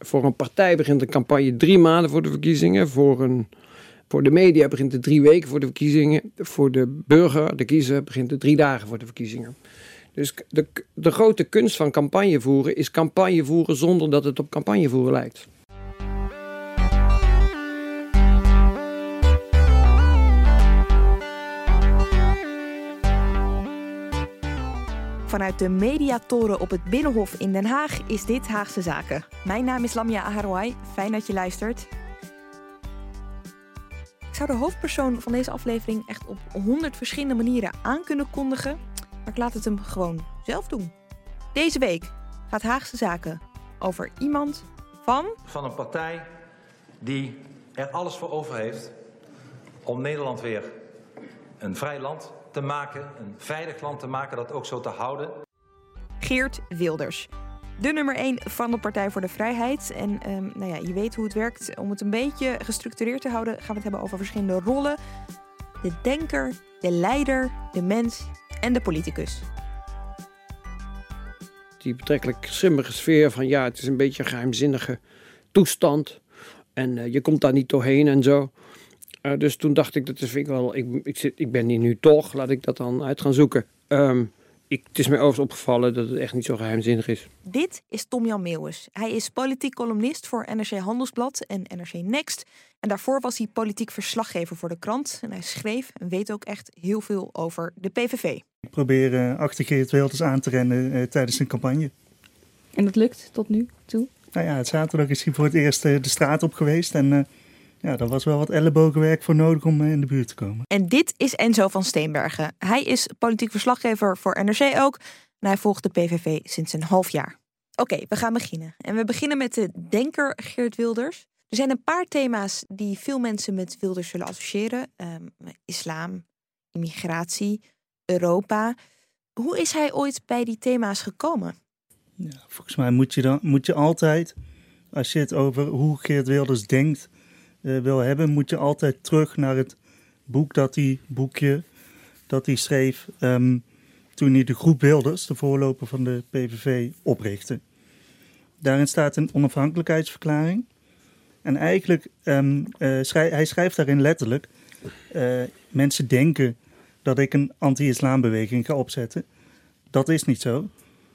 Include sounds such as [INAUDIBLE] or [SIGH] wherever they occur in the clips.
Voor een partij begint een campagne drie maanden voor de verkiezingen. Voor, een, voor de media begint het drie weken voor de verkiezingen. Voor de burger, de kiezer, begint het drie dagen voor de verkiezingen. Dus de, de grote kunst van campagne voeren is campagne voeren zonder dat het op campagne voeren lijkt. Vanuit de mediatoren op het Binnenhof in Den Haag is dit Haagse Zaken. Mijn naam is Lamia Aharouai. Fijn dat je luistert. Ik zou de hoofdpersoon van deze aflevering echt op honderd verschillende manieren aan kunnen kondigen, maar ik laat het hem gewoon zelf doen. Deze week gaat Haagse Zaken over iemand van. Van een partij die er alles voor over heeft om Nederland weer een vrij land te maken, een veilig land te maken, dat ook zo te houden. Geert Wilders. De nummer 1 van de Partij voor de Vrijheid. En um, nou ja, je weet hoe het werkt. Om het een beetje gestructureerd te houden, gaan we het hebben over verschillende rollen: de denker, de leider, de mens en de politicus. Die betrekkelijk schimmige sfeer van ja, het is een beetje een geheimzinnige toestand. En uh, je komt daar niet doorheen en zo. Uh, dus toen dacht ik, dat is, vind ik wel, ik, ik, zit, ik ben hier nu toch, laat ik dat dan uit gaan zoeken. Um, ik, het is mij overigens opgevallen dat het echt niet zo geheimzinnig is. Dit is Tom-Jan Meeuwis. Hij is politiek columnist voor NRC Handelsblad en NRC Next. En daarvoor was hij politiek verslaggever voor de krant. En hij schreef en weet ook echt heel veel over de PVV. Ik probeer uh, achter Geert Wilders aan te rennen uh, tijdens een campagne. En dat lukt tot nu toe? Nou ja, het zaterdag is hij voor het eerst uh, de straat op geweest. En ja, daar was wel wat ellebogenwerk voor nodig om in de buurt te komen. En dit is Enzo van Steenbergen. Hij is politiek verslaggever voor NRC ook. En hij volgt de PVV sinds een half jaar. Oké, okay, we gaan beginnen. En we beginnen met de denker Geert Wilders. Er zijn een paar thema's die veel mensen met Wilders zullen associëren. Um, islam, immigratie, Europa. Hoe is hij ooit bij die thema's gekomen? Ja, volgens mij moet je, dan, moet je altijd, als je het over hoe Geert Wilders denkt wil hebben, moet je altijd terug naar het boek dat hij, boekje dat hij schreef um, toen hij de groep Wilders, de voorloper van de PVV, oprichtte. Daarin staat een onafhankelijkheidsverklaring. En eigenlijk, um, hij schrijft daarin letterlijk, uh, mensen denken dat ik een anti-islambeweging ga opzetten. Dat is niet zo.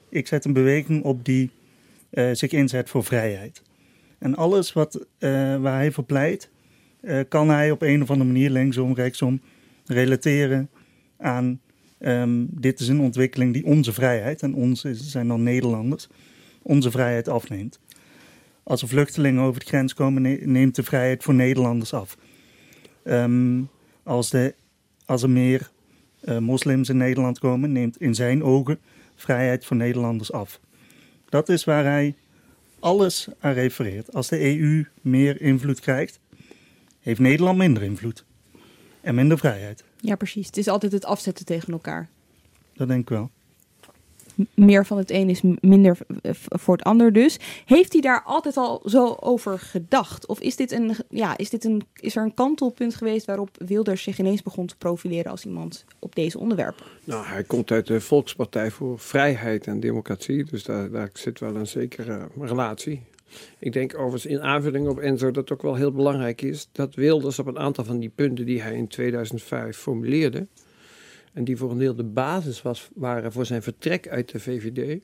Ik zet een beweging op die zich inzet voor vrijheid. En alles wat, uh, waar hij voor pleit, uh, kan hij op een of andere manier linksom, rechtsom relateren aan um, dit is een ontwikkeling die onze vrijheid, en onze zijn dan Nederlanders, onze vrijheid afneemt. Als er vluchtelingen over de grens komen, neemt de vrijheid voor Nederlanders af. Um, als, de, als er meer uh, moslims in Nederland komen, neemt in zijn ogen vrijheid voor Nederlanders af. Dat is waar hij alles aan refereert. Als de EU meer invloed krijgt, heeft Nederland minder invloed en minder vrijheid. Ja, precies. Het is altijd het afzetten tegen elkaar. Dat denk ik wel. Meer van het een is minder voor het ander dus. Heeft hij daar altijd al zo over gedacht? Of is, dit een, ja, is, dit een, is er een kantelpunt geweest waarop Wilders zich ineens begon te profileren als iemand op deze onderwerpen? Nou, hij komt uit de Volkspartij voor Vrijheid en Democratie. Dus daar, daar zit wel een zekere relatie. Ik denk overigens in aanvulling op Enzo dat ook wel heel belangrijk is dat Wilders op een aantal van die punten die hij in 2005 formuleerde, en die voor een deel de basis was, waren voor zijn vertrek uit de VVD,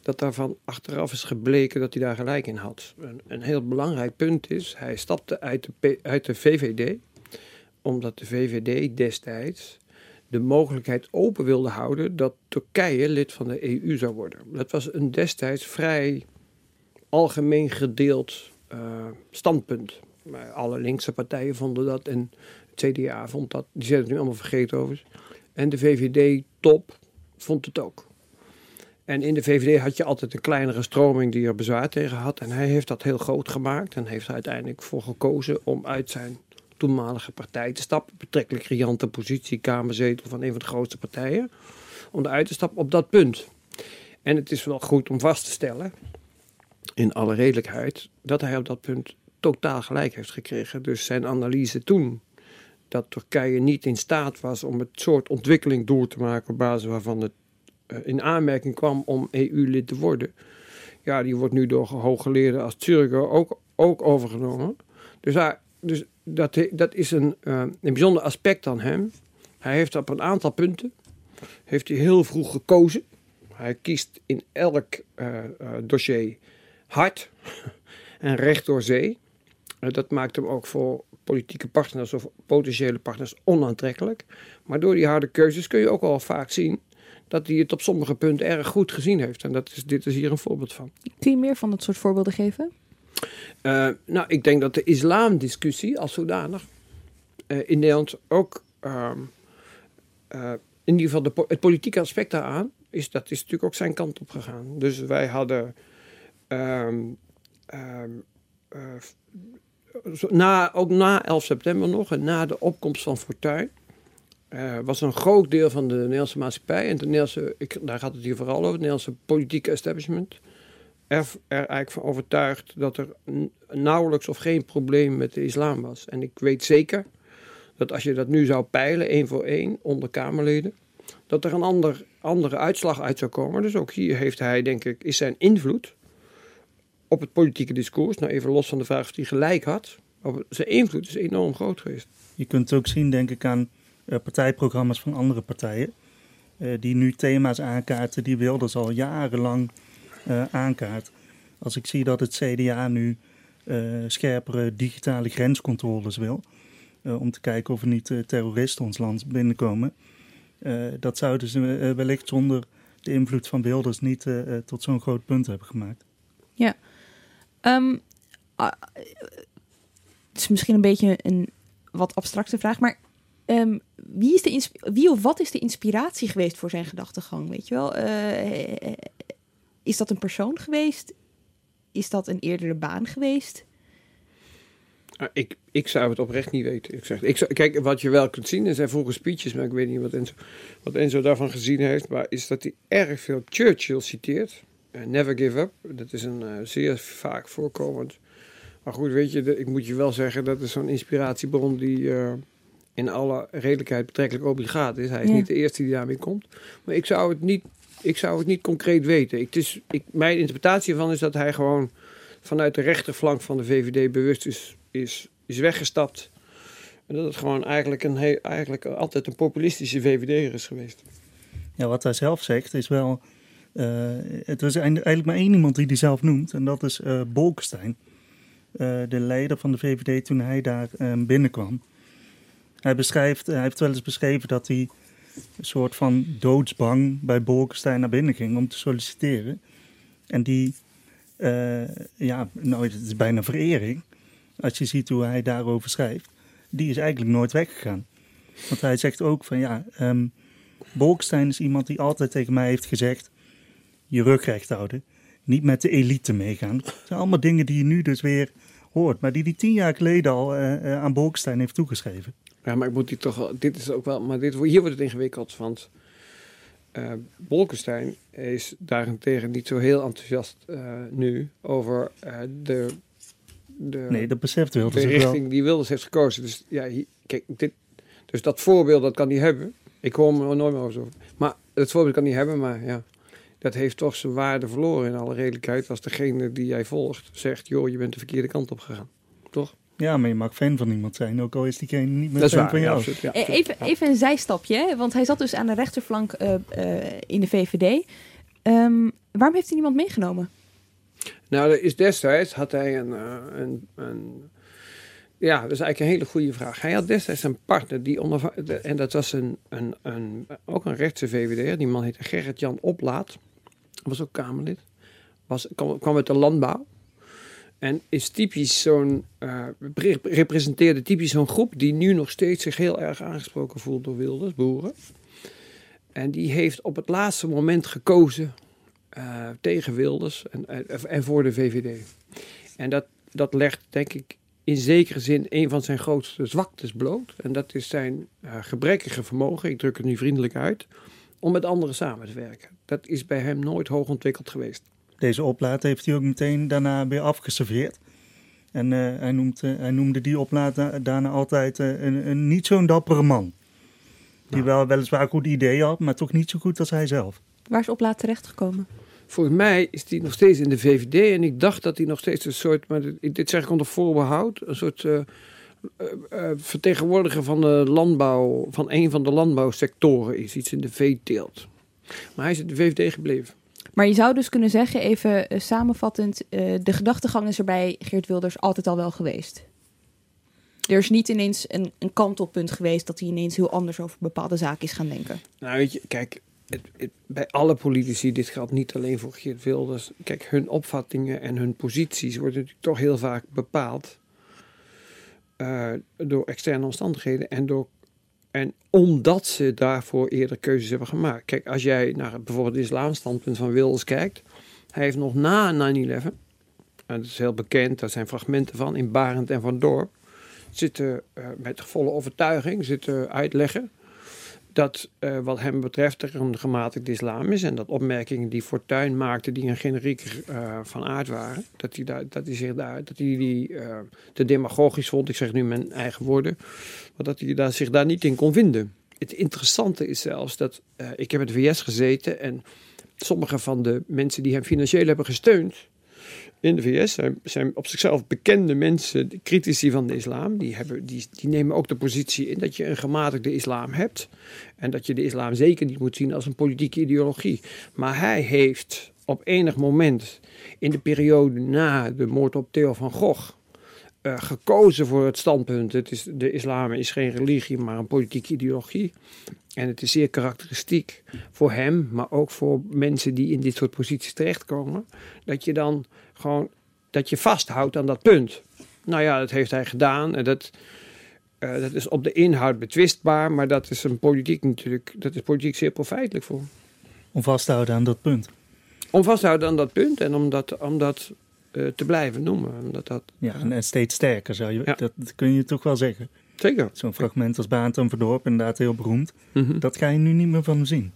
dat daarvan achteraf is gebleken dat hij daar gelijk in had. Een, een heel belangrijk punt is, hij stapte uit de, uit de VVD, omdat de VVD destijds de mogelijkheid open wilde houden dat Turkije lid van de EU zou worden. Dat was een destijds vrij algemeen gedeeld uh, standpunt. Alle linkse partijen vonden dat en het CDA vond dat. Die zijn het nu allemaal vergeten over. En de VVD-top vond het ook. En in de VVD had je altijd een kleinere stroming die er bezwaar tegen had. En hij heeft dat heel groot gemaakt en heeft er uiteindelijk voor gekozen om uit zijn toenmalige partij te stappen. Betrekkelijk riante positie, kamerzetel van een van de grootste partijen. Om eruit te stappen op dat punt. En het is wel goed om vast te stellen, in alle redelijkheid, dat hij op dat punt totaal gelijk heeft gekregen. Dus zijn analyse toen, dat Turkije niet in staat was om het soort ontwikkeling door te maken op basis waarvan het eh, in aanmerking kwam om EU-lid te worden. Ja, die wordt nu door hooggeleerden als Zürcher ook, ook overgenomen. Dus, dus dat, dat is een, uh, een bijzonder aspect aan hem. Hij heeft op een aantal punten heeft hij heel vroeg gekozen. Hij kiest in elk uh, dossier hard [LAUGHS] en recht door zee. dat maakt hem ook voor politieke partners of potentiële partners onaantrekkelijk. Maar door die harde keuzes kun je ook al vaak zien dat hij het op sommige punten erg goed gezien heeft. En dat is, dit is hier een voorbeeld van. Kun je meer van dat soort voorbeelden geven? Uh, nou, ik denk dat de islamdiscussie als zodanig uh, in Nederland ook uh, in ieder geval de, het politieke aspect daaraan is dat is natuurlijk ook zijn kant op gegaan. Dus wij hadden um, um, na, ook na 11 september nog en na de opkomst van Fortuyn uh, was een groot deel van de Nederlandse maatschappij en de Nederlandse, ik, daar gaat het hier vooral over, het Nederlandse politieke establishment, er, er eigenlijk van overtuigd dat er nauwelijks of geen probleem met de islam was. En ik weet zeker dat als je dat nu zou peilen, één voor één, onder Kamerleden, dat er een ander, andere uitslag uit zou komen. Dus ook hier heeft hij, denk ik, is zijn invloed op het politieke discours, nou even los van de vraag of hij gelijk had, zijn invloed is enorm groot geweest. Je kunt het ook zien, denk ik, aan uh, partijprogramma's van andere partijen. Uh, die nu thema's aankaarten die Wilders al jarenlang uh, aankaart. Als ik zie dat het CDA nu scherpere digitale grenscontroles wil. om te kijken of er niet terroristen ons land binnenkomen. dat zouden ze wellicht zonder de invloed van Wilders niet tot zo'n groot punt hebben gemaakt. Ja. Um, het is misschien een beetje een wat abstracte vraag, maar um, wie, is de wie of wat is de inspiratie geweest voor zijn gedachtegang? Weet je wel? Uh, is dat een persoon geweest? Is dat een eerdere baan geweest? Ah, ik, ik zou het oprecht niet weten. Ik zeg, ik zou, kijk, wat je wel kunt zien, er zijn vroeger speeches, maar ik weet niet wat Enzo, wat Enzo daarvan gezien heeft, maar is dat hij erg veel Churchill citeert. Uh, never give up. Dat is een uh, zeer vaak voorkomend. Maar goed, weet je, de, ik moet je wel zeggen, dat is zo'n inspiratiebron die uh, in alle redelijkheid betrekkelijk obligaat is. Hij is ja. niet de eerste die daarmee komt. Maar ik zou het niet, ik zou het niet concreet weten. Ik, het is, ik, mijn interpretatie ervan is dat hij gewoon vanuit de rechterflank van de VVD bewust is, is, is weggestapt. En dat het gewoon eigenlijk, een heel, eigenlijk altijd een populistische VVD'er is geweest. Ja, wat hij zelf zegt is wel het is eigenlijk maar één iemand die hij zelf noemt, en dat is uh, Bolkestein, uh, de leider van de VVD toen hij daar binnenkwam. Hij, beschrijft, hij heeft wel eens beschreven dat hij een soort van doodsbang bij Bolkestein naar binnen ging om te solliciteren. En die, ja, nou, het is bijna verering, als je ziet hoe hij daarover schrijft. Die is eigenlijk nooit weggegaan. Want hij zegt ook van ja, um, Bolkestein is iemand die altijd tegen mij heeft gezegd je rug recht houden. Niet met de elite meegaan. Dat zijn allemaal dingen die je nu dus weer hoort. Maar die hij tien jaar geleden al uh, uh, aan Bolkestein heeft toegeschreven. Ja, maar ik moet die toch wel... Dit is ook wel... Maar dit, hier wordt het ingewikkeld. Want uh, Bolkestein is daarentegen niet zo heel enthousiast nu over de... De, nee, dat beseft Wilders De richting wel. die Wilders heeft gekozen. Dus ja, hier, kijk, dit, dus dat voorbeeld, dat kan hij hebben. Ik hoor hem er nooit meer over. Maar het voorbeeld kan hij hebben, maar ja dat heeft toch zijn waarde verloren in alle redelijkheid. Als degene die jij volgt zegt, joh, je bent de verkeerde kant op gegaan. Toch? Ja, maar je mag fan van iemand zijn, ook al is diegene niet meer fan waar, van jou. Ja, absoluut, ja, absoluut, even, even een zijstapje, want hij zat dus aan de rechterflank uh, uh, in de VVD. Um, waarom heeft hij niemand meegenomen? Nou, er is destijds had hij een, uh, een, een ja, dat is eigenlijk een hele goede vraag. Hij had destijds een partner die onder, en dat was een, een, een, ook een rechtse VVD. Die man heette Gerrit-Jan Oplaat. Was ook Kamerlid. Was, kwam, uit de landbouw. En is typisch zo'n, uh, representeerde typisch zo'n groep die nu nog steeds zich heel erg aangesproken voelt door Wilders, boeren. En die heeft op het laatste moment gekozen eh, tegen Wilders en, en, voor de VVD. En dat, dat legt, denk ik, in zekere zin een van zijn grootste zwaktes bloot. En dat is zijn uh, gebrekkige vermogen, ik druk het nu vriendelijk uit, om met anderen samen te werken. Dat is bij hem nooit hoog ontwikkeld geweest. Deze oplaad heeft hij ook meteen daarna weer afgeserveerd. En uh, hij, noemt, uh, hij, noemde die oplaad daarna altijd een, een, niet zo'n dappere man. Die nou. wel weliswaar goed idee had, maar toch niet zo goed als hij zelf. Waar is oplaad terechtgekomen? Volgens mij is hij nog steeds in de VVD. En ik dacht dat hij nog steeds een soort, maar dit zeg ik onder voorbehoud, een soort uh, uh, uh, vertegenwoordiger van de landbouw, van een van de landbouwsectoren is. Iets in de veeteelt. Maar hij is in de VVD gebleven. Maar je zou dus kunnen zeggen, even samenvattend, de gedachtegang is er bij Geert Wilders altijd al wel geweest. Er is niet ineens een, een kantelpunt geweest dat hij ineens heel anders over bepaalde zaken is gaan denken. Nou, weet je, kijk, het, het, bij alle politici, dit geldt niet alleen voor Geert Wilders. Kijk, hun opvattingen en hun posities worden natuurlijk toch heel vaak bepaald uh, door externe omstandigheden en, door, en omdat ze daarvoor eerder keuzes hebben gemaakt. Kijk, als jij naar bijvoorbeeld het islamstandpunt van Wilders kijkt, hij heeft nog na 9-11, en dat is heel bekend, daar zijn fragmenten van in Barend en Van Dorp, zitten uh, met volle overtuiging zitten uitleggen dat uh, wat hem betreft er een gematigde islam is. En dat opmerkingen die Fortuyn maakte, die een generiek uh, van aard waren, dat hij, daar, dat hij zich daar, dat hij die uh, te demagogisch vond, ik zeg nu mijn eigen woorden, maar dat hij daar, zich daar niet in kon vinden. Het interessante is zelfs dat, ik heb in de VS gezeten en sommige van de mensen die hem financieel hebben gesteund, in de VS zijn, op zichzelf bekende mensen, de critici van de islam. Die, hebben, die, die nemen ook de positie in dat je een gematigde islam hebt. En dat je de islam zeker niet moet zien als een politieke ideologie. Maar hij heeft op enig moment in de periode na de moord op Theo van Gogh. Uh, gekozen voor het standpunt: het is, de islam is geen religie, maar een politieke ideologie. En het is zeer karakteristiek voor hem, maar ook voor mensen die in dit soort posities terechtkomen, dat je dan gewoon dat je vasthoudt aan dat punt. Nou ja, dat heeft hij gedaan. En dat, uh, dat is op de inhoud betwistbaar, maar dat is een politiek natuurlijk, dat is politiek zeer profijtelijk voor. Om vast te houden aan dat punt. Om vast te houden aan dat punt en om dat, om dat uh, te blijven noemen. Omdat dat, ja, en steeds sterker zou je, ja. dat kun je toch wel zeggen. Zeker. Zo'n fragment als Baant en Verdorp, inderdaad heel beroemd. Mm -hmm. Dat ga je nu niet meer van hem zien.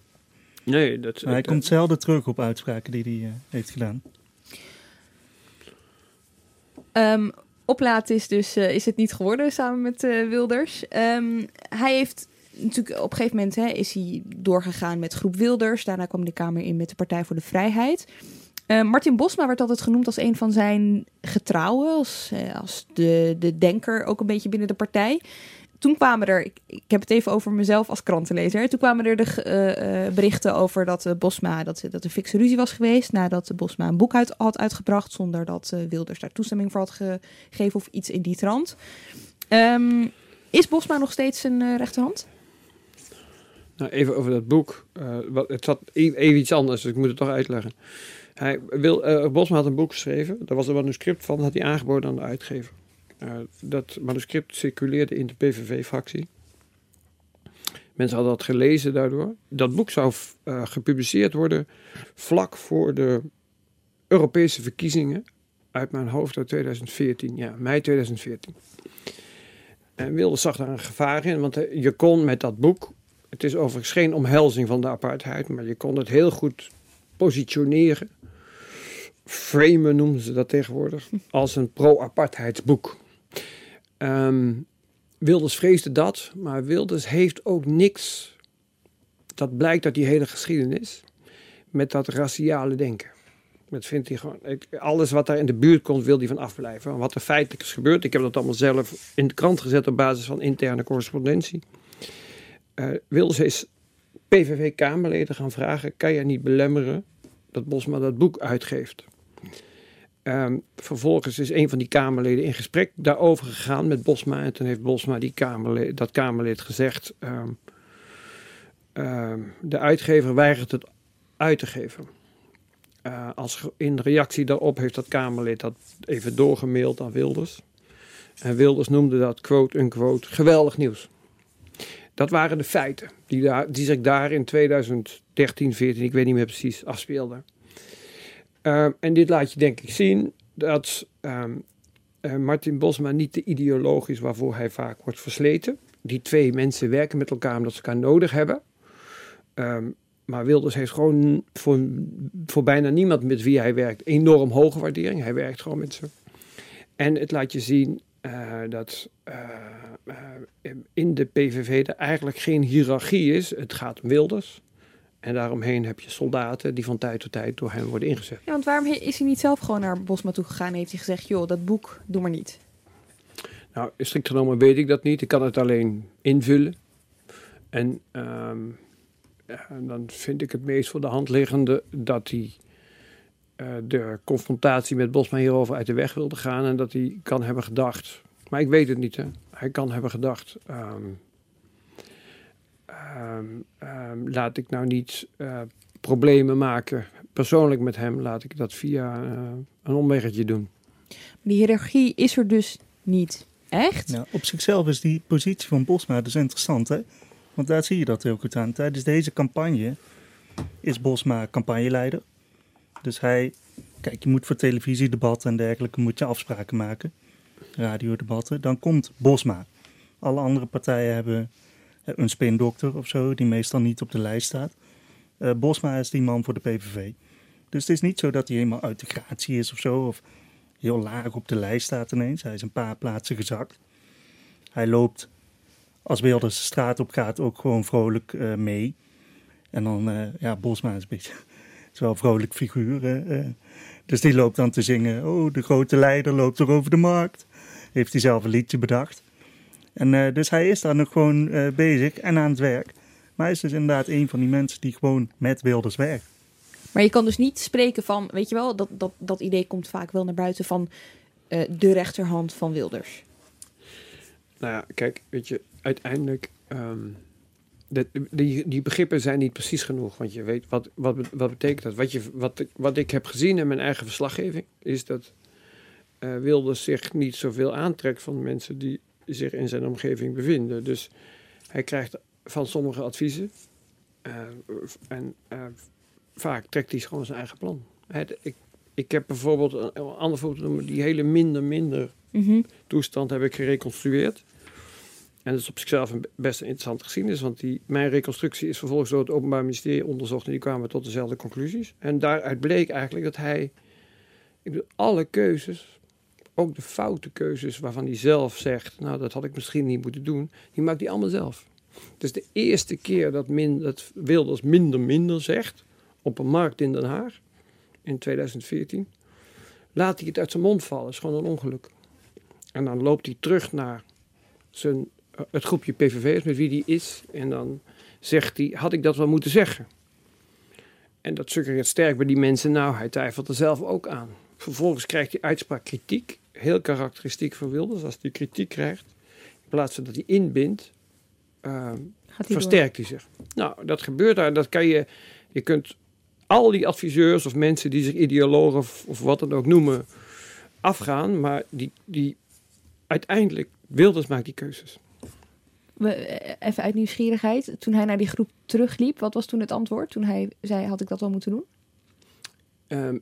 Nee, dat, maar hij dat, komt zelden terug op uitspraken die hij uh, heeft gedaan. Um, oplaat is dus uh, is het niet geworden samen met uh, Wilders. Um, hij heeft natuurlijk op een gegeven moment hè, is hij doorgegaan met groep Wilders. Daarna kwam de Kamer in met de Partij voor de Vrijheid. Uh, Martin Bosma werd altijd genoemd als een van zijn getrouwen, als, als de, de denker ook een beetje binnen de partij toen kwamen er, ik, ik, heb het even over mezelf als krantenlezer. Toen kwamen er de uh, uh, berichten over dat uh, Bosma, dat, dat er fikse ruzie was geweest. Nadat Bosma een boek uit, had uitgebracht. Zonder dat Wilders daar toestemming voor had gegeven of iets in die trant. Um, is Bosma nog steeds een rechterhand? Nou, even over dat boek. wat, het zat even iets anders, dus ik moet het toch uitleggen. Hij wil, Bosma had een boek geschreven. Daar was een manuscript van, had hij aangeboden aan de uitgever. Uh, dat manuscript circuleerde in de PVV-fractie. Mensen hadden dat gelezen daardoor. Dat boek zou uh, gepubliceerd worden vlak voor de Europese verkiezingen. Uit mijn hoofd uit 2014, ja, mei 2014. En Wilders zag daar een gevaar in, want je kon met dat boek. Het is overigens geen omhelzing van de apartheid, maar je kon het heel goed positioneren. Framen noemen ze dat tegenwoordig. Als een pro-apartheidsboek. Um, Wilders vreesde dat, maar Wilders heeft ook niks. Dat blijkt uit die hele geschiedenis. Met dat raciale denken. Dat vindt hij gewoon. Alles wat daar in de buurt komt, wil hij van afblijven. Wat er feitelijk is gebeurd. Ik heb dat allemaal zelf in de krant gezet op basis van interne correspondentie. Uh, Wilders is PVV-Kamerleden gaan vragen: kan je niet belemmeren dat Bosma dat boek uitgeeft? Um, vervolgens is een van die Kamerleden in gesprek daarover gegaan met Bosma. En toen heeft Bosma die Kamerlid, dat Kamerlid gezegd: um, um, De uitgever weigert het uit te geven. Uh, als in reactie daarop heeft dat Kamerlid dat even doorgemaild aan Wilders. En Wilders noemde dat quote-unquote geweldig nieuws. Dat waren de feiten die, daar, die zich daar in 2013, 14, ik weet niet meer precies, afspeelden. Ehm, en dit laat je denk ik zien dat eh, Martin Bosma niet de ideoloog is waarvoor hij vaak wordt versleten. Die twee mensen werken met elkaar omdat ze elkaar nodig hebben. Ehm, maar Wilders heeft gewoon voor, voor bijna niemand met wie hij werkt enorm hoge waardering. Hij werkt gewoon met ze. En het laat je zien eh, dat eh, in de PVV er eigenlijk geen hiërarchie is. Het gaat om Wilders. En daaromheen heb je soldaten die van tijd tot tijd door hem worden ingezet. Ja, want waarom is hij niet zelf gewoon naar Bosma toe gegaan en heeft hij gezegd, joh, dat boek, doe maar niet. Nou, strikt genomen weet ik dat niet. Ik kan het alleen invullen. En ehm, ja, dan vind ik het meest voor de hand liggende dat hij eh, de confrontatie met Bosma hierover uit de weg wilde gaan. En dat hij kan hebben gedacht. Maar ik weet het niet, hè. Hij kan hebben gedacht. ehm, ehm, ehm, laat ik nou niet eh, problemen maken. Persoonlijk met hem laat ik dat via eh, een omweggetje doen. Die hiërarchie is er dus niet echt. Ja, op zichzelf is die positie van Bosma dus interessant, hè? Want daar zie je dat heel goed aan. Tijdens deze campagne is Bosma campagneleider. Dus hij, kijk, je moet voor televisiedebatten en dergelijke moet je afspraken maken. Radiodebatten. Dan komt Bosma. Alle andere partijen hebben een spindokter of zo, die meestal niet op de lijst staat. Eh, Bosma is die man voor de PVV. Dus het is niet zo dat hij helemaal uit de gratie is of zo, of heel laag op de lijst staat ineens. Hij is een paar plaatsen gezakt. Hij loopt, als Wilders de straat op gaat, ook gewoon vrolijk eh, mee. En dan, eh, ja, Bosma is een beetje, [LAUGHS] is wel een vrolijk figuur. dus die loopt dan te zingen, oh, de grote leider loopt er over de markt. Heeft hij zelf een liedje bedacht. En eh, dus hij is daar nog gewoon eh, bezig en aan het werk. Maar hij is dus inderdaad een van die mensen die gewoon met Wilders werkt. Maar je kan dus niet spreken van, weet je wel, dat, dat, dat idee komt vaak wel naar buiten van eh, de rechterhand van Wilders. Nou ja, kijk, weet je, uiteindelijk. ehm, dat- die, die begrippen zijn niet precies genoeg. Want je weet, wat, wat, wat betekent dat? Wat, je, wat, ik- wat ik heb gezien in mijn eigen verslaggeving, is dat eh Wilders zich niet zoveel aantrekt van mensen die zich in zijn omgeving bevinden. Dus hij krijgt van sommige adviezen. eh, en eh, vaak trekt hij gewoon zijn eigen plan. Het, ik, ik heb bijvoorbeeld een, een ander voorbeeld noemen, die hele minder, minder Mhm. toestand heb ik gereconstrueerd. En dat is op zichzelf een best een interessante geschiedenis, want die, mijn reconstructie is vervolgens door het Openbaar Ministerie onderzocht en die kwamen tot dezelfde conclusies. En daaruit bleek eigenlijk dat hij, ik bedoel, alle keuzes, ook de foute keuzes waarvan hij zelf zegt, nou dat had ik misschien niet moeten doen, die maakt hij allemaal zelf. Is de eerste keer dat, min, dat Wilders minder minder zegt op een markt in Den Haag in 2014. Laat hij het uit zijn mond vallen, is gewoon een ongeluk. En dan loopt hij terug naar zijn, eh, het groepje PVV'ers met wie hij is. En dan zegt hij, had ik dat wel moeten zeggen? En dat suggereert sterk bij die mensen, nou, hij twijfelt er zelf ook aan. Vervolgens krijgt hij uitspraak kritiek. Heel karakteristiek van Wilders. Als hij kritiek krijgt, in plaats van dat hij inbindt, eh, door. versterkt hij zich. Nou, dat gebeurt daar. Dat kan je, je kunt al die adviseurs of mensen die zich ideologen of, of wat dan ook noemen, afgaan. Maar die, die uiteindelijk, Wilders maakt die keuzes. Eh, even uit nieuwsgierigheid, toen hij naar die groep terugliep, wat was toen het antwoord? Toen hij zei, had ik dat wel moeten doen? Ehm,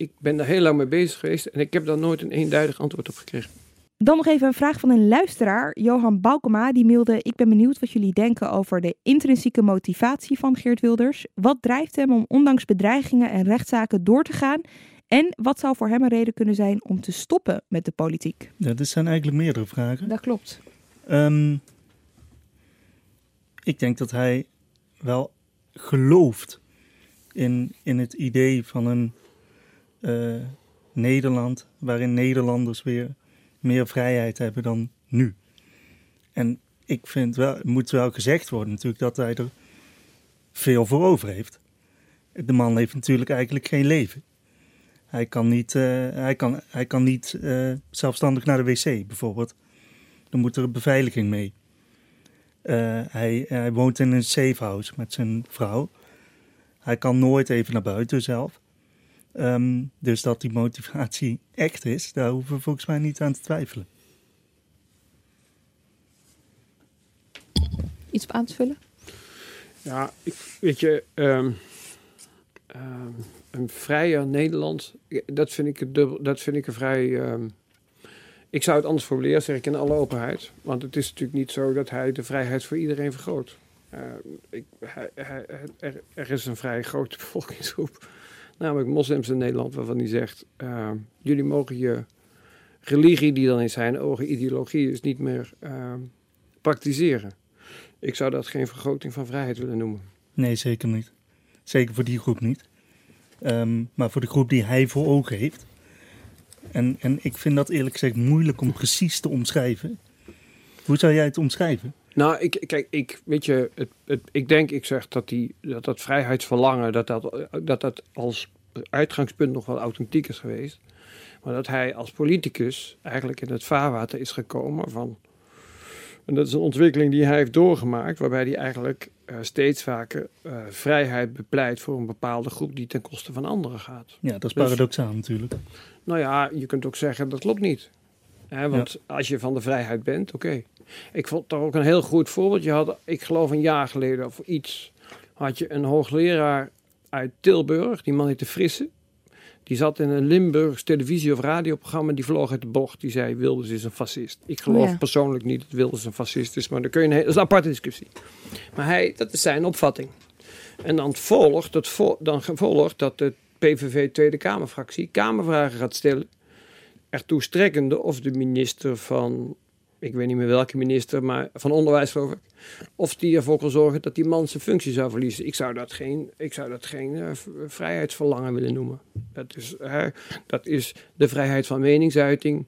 ik ben daar heel lang mee bezig geweest en ik heb daar nooit een eenduidig antwoord op gekregen. Dan nog even een vraag van een luisteraar, Johan Baukema. Die mailde, ik ben benieuwd wat jullie denken over de intrinsieke motivatie van Geert Wilders. Wat drijft hem om ondanks bedreigingen en rechtszaken door te gaan? En wat zou voor hem een reden kunnen zijn om te stoppen met de politiek? Ja, dit zijn eigenlijk meerdere vragen. Dat klopt. Ehm, ik denk dat hij wel gelooft in, in het idee van een eh, Nederland waarin Nederlanders weer meer vrijheid hebben dan nu. En ik vind wel, het moet wel gezegd worden natuurlijk dat hij er veel voor over heeft. De man heeft natuurlijk eigenlijk geen leven. Hij kan niet, eh, hij kan, hij kan niet eh, zelfstandig naar de wc bijvoorbeeld. Dan moet er beveiliging mee. Hij, hij woont in een safehouse met zijn vrouw. Hij kan nooit even naar buiten zelf. Ehm, dus dat die motivatie echt is, daar hoeven we volgens mij niet aan te twijfelen. Iets op aan te vullen? Ja, ik, weet je, ehm, ehm, een vrijer Nederland, dat vind ik, dubbel, dat vind ik een vrij. Ehm, ik zou het anders formuleren, zeg ik in alle openheid. Want het is natuurlijk niet zo dat hij de vrijheid voor iedereen vergroot. Uh, ik, hij, hij, er, er, is een vrij grote [LAUGHS] bevolkingsgroep, namelijk moslims in Nederland, waarvan hij zegt: uh, jullie mogen je religie, die dan in zijn ogen ideologie is, niet meer uh, praktiseren. Ik zou dat geen vergroting van vrijheid willen noemen. Nee, zeker niet. Zeker voor die groep niet. Um, maar voor de groep die hij voor ogen heeft. En, en ik vind dat eerlijk gezegd moeilijk om precies te omschrijven. Hoe zou jij het omschrijven? Nou, ik, kijk, ik, weet je, het, het, ik denk, ik zeg dat die, dat, dat vrijheidsverlangen, dat dat, dat dat als uitgangspunt nog wel authentiek is geweest. Maar dat hij als politicus eigenlijk in het vaarwater is gekomen van. En dat is een ontwikkeling die hij heeft doorgemaakt, waarbij hij eigenlijk uh, steeds vaker uh, vrijheid bepleit voor een bepaalde groep die ten koste van anderen gaat. Ja, dat is dus, paradoxaal natuurlijk. Nou ja, je kunt ook zeggen dat klopt niet. Hè, want ja. als je van de vrijheid bent, oké. Okay. Ik vond daar ook een heel goed voorbeeld. Je had, ik geloof een jaar geleden of iets, had je een hoogleraar uit Tilburg, die man heette Frisse. Die zat in een Limburgs televisie- of radioprogramma. Die vloog uit de bocht. Die zei: Wilders is een fascist. Ik geloof ja. persoonlijk niet dat Wilders een fascist is. Maar dan kun je een, dat is een aparte discussie. Maar hij, dat is zijn opvatting. En dan volgt, vo, dan volgt dat de PVV Tweede Kamerfractie Kamervragen gaat stellen. Ertoe strekkende of de minister van ik weet niet meer welke minister, maar van onderwijs geloof ik. Of die ervoor kan zorgen dat die man zijn functie zou verliezen. Ik zou dat geen, ik zou dat geen uh, vrijheidsverlangen willen noemen. Dat is, uh, dat is de vrijheid van meningsuiting,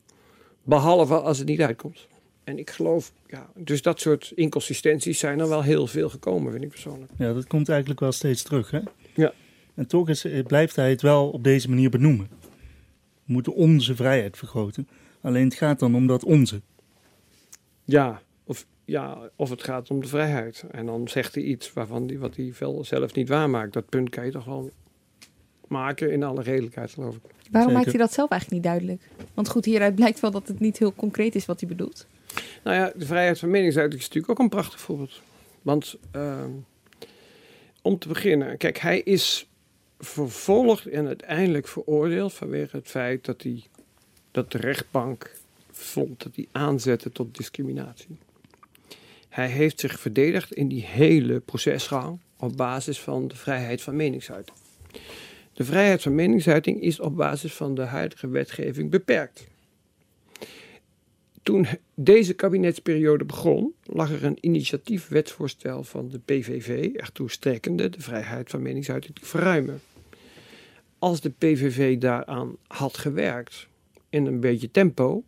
behalve als het niet uitkomt. En ik geloof, ja, dus dat soort inconsistenties zijn er wel heel veel gekomen, vind ik persoonlijk. Ja, dat komt eigenlijk wel steeds terug, hè? Ja. En toch is, blijft hij het wel op deze manier benoemen. We moeten onze vrijheid vergroten. Alleen het gaat dan om dat onze. Ja, of, ja, of het gaat om de vrijheid. En dan zegt hij iets waarvan die, wat hij zelf niet waarmaakt. Dat punt kan je toch wel maken in alle redelijkheid, geloof ik. Waarom Zeker. maakt hij dat zelf eigenlijk niet duidelijk? Want goed, hieruit blijkt wel dat het niet heel concreet is wat hij bedoelt. Nou ja, de vrijheid van meningsuiting is natuurlijk ook een prachtig voorbeeld. Want uh, om te beginnen, kijk, hij is vervolgd en uiteindelijk veroordeeld vanwege het feit dat, hij, dat de rechtbank vond dat hij aanzette tot discriminatie. Hij heeft zich verdedigd in die hele procesgang op basis van de vrijheid van meningsuiting. De vrijheid van meningsuiting is op basis van de huidige wetgeving beperkt. Toen deze kabinetsperiode begon, lag er een initiatiefwetsvoorstel van de PVV ertoe strekkende de vrijheid van meningsuiting te verruimen. Als de PVV daaraan had gewerkt in een beetje tempo,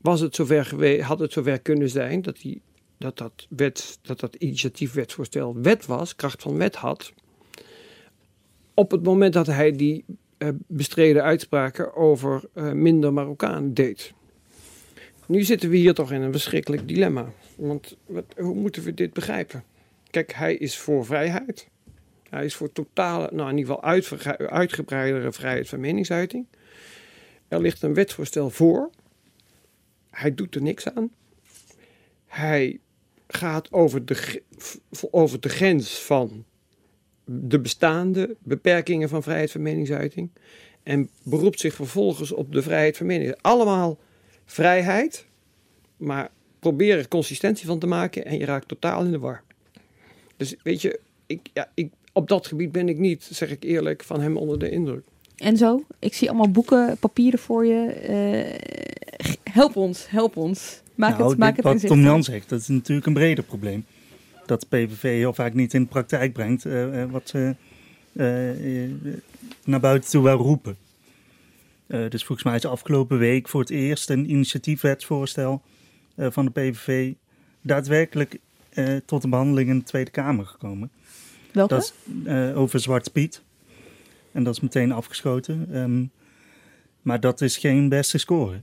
was het zover had het zover kunnen zijn dat, die, dat, dat, wet, dat dat initiatiefwetsvoorstel wet was, kracht van wet had. Op het moment dat hij die uh, bestreden uitspraken over uh, minder Marokkanen deed. Nu zitten we hier toch in een verschrikkelijk dilemma. Want wat, hoe moeten we dit begrijpen? Kijk, hij is voor vrijheid. Hij is voor totale, nou in ieder geval uitgebreidere vrijheid van meningsuiting. Er ligt een wetsvoorstel voor hij doet er niks aan. Hij gaat over de, over grens van de bestaande beperkingen van vrijheid van meningsuiting. En beroept zich vervolgens op de vrijheid van meningsuiting. Allemaal vrijheid, maar probeer er consistentie van te maken en je raakt totaal in de war. Dus weet je, ik, ja, ik, op dat gebied ben ik niet, zeg ik eerlijk, van hem onder de indruk. En zo? Ik zie allemaal boeken, papieren voor je. Uh, help ons, help ons. Maak nou, het, maak dit, het Wat Tom Jan zegt, dat is natuurlijk een breder probleem. Dat de PVV heel vaak niet in de praktijk brengt uh, wat ze uh, naar buiten toe wel roepen. dus volgens mij is afgelopen week voor het eerst een initiatiefwetsvoorstel van de PVV daadwerkelijk tot een behandeling in de Tweede Kamer gekomen. Welke? Dat is over Zwarte Piet. En dat is meteen afgeschoten. Um, maar dat is geen beste score.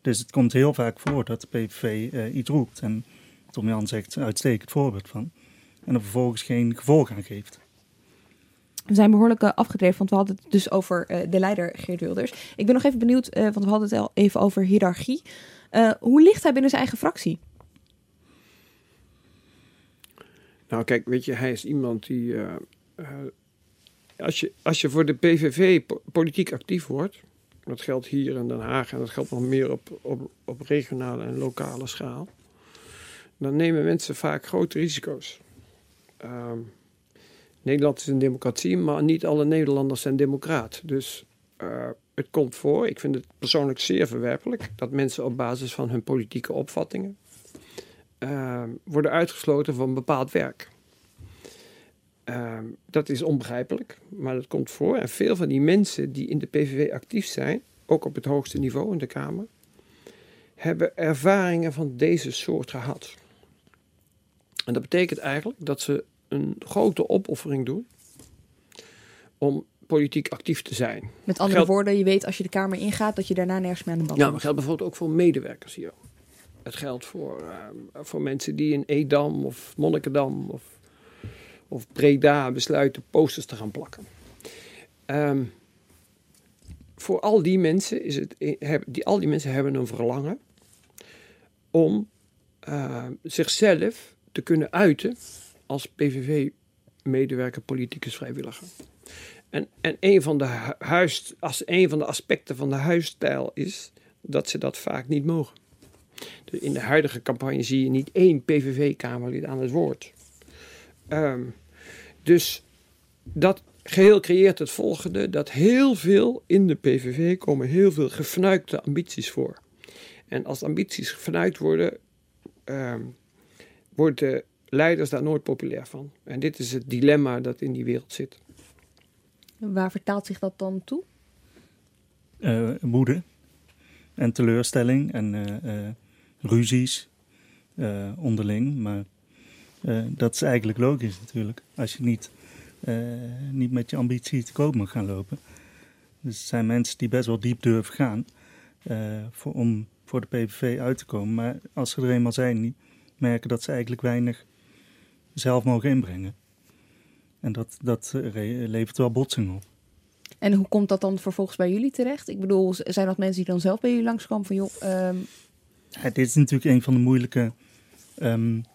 Dus het komt heel vaak voor dat de PVV uh, iets roept. En Tom Jan zegt uitstekend voorbeeld van. En er vervolgens geen gevolg aan geeft. We zijn behoorlijk uh, afgedreven, want we hadden het dus over uh, de leider Geert Wilders. Ik ben nog even benieuwd, want we hadden het al even over hiërarchie. hoe ligt hij binnen zijn eigen fractie? Nou, kijk, weet je, hij is iemand die als je, als je voor de PVV politiek actief wordt, dat geldt hier in Den Haag en dat geldt nog meer op, op, op regionale en lokale schaal, dan nemen mensen vaak grote risico's. Ehm, Nederland is een democratie, maar niet alle Nederlanders zijn democraat. Dus uh, het komt voor, ik vind het persoonlijk zeer verwerpelijk, dat mensen op basis van hun politieke opvattingen uh, worden uitgesloten van bepaald werk. Uh, dat is onbegrijpelijk, maar dat komt voor. En veel van die mensen die in de PVV actief zijn, ook op het hoogste niveau in de Kamer, hebben ervaringen van deze soort gehad. En dat betekent eigenlijk dat ze een grote opoffering doen om politiek actief te zijn. Met andere woorden, je weet als je de Kamer ingaat dat je daarna nergens meer aan de bal Ja, maar dat geldt bijvoorbeeld ook voor medewerkers hier. Het geldt voor, uh, voor mensen die in Edam of Monnikendam of, of Breda besluiten posters te gaan plakken. Um, voor al die mensen is het, die, al die mensen hebben een verlangen om uh, zichzelf te kunnen uiten als PVV-medewerker, politicus, vrijwilliger. En, en een, van de huis, als een van de aspecten van de huisstijl is dat ze dat vaak niet mogen. Dus in de huidige campagne zie je niet één PVV-kamerlid aan het woord. Um, dus dat geheel creëert het volgende: dat heel veel in de PVV komen heel veel gefnuikte ambities voor. En als ambities gefnuikt worden, um, wordt de leiders daar nooit populair van. En dit is het dilemma dat in die wereld zit. Waar vertaalt zich dat dan toe? Uh, woede en teleurstelling en uh, uh, ruzies onderling. Maar dat is eigenlijk logisch natuurlijk. Als je niet, niet met je ambitie te koop mag gaan lopen. Dus er zijn mensen die best wel diep durven gaan voor, om voor de PVV uit te komen. Maar als ze er eenmaal zijn, merken dat ze eigenlijk weinig zelf mogen inbrengen. En dat, dat levert wel botsing op. En hoe komt dat dan vervolgens bij jullie terecht? Ik bedoel, zijn dat mensen die dan zelf bij jullie langskomen van joh... Um... Ja, dit is natuurlijk een van de moeilijke... Um, hier,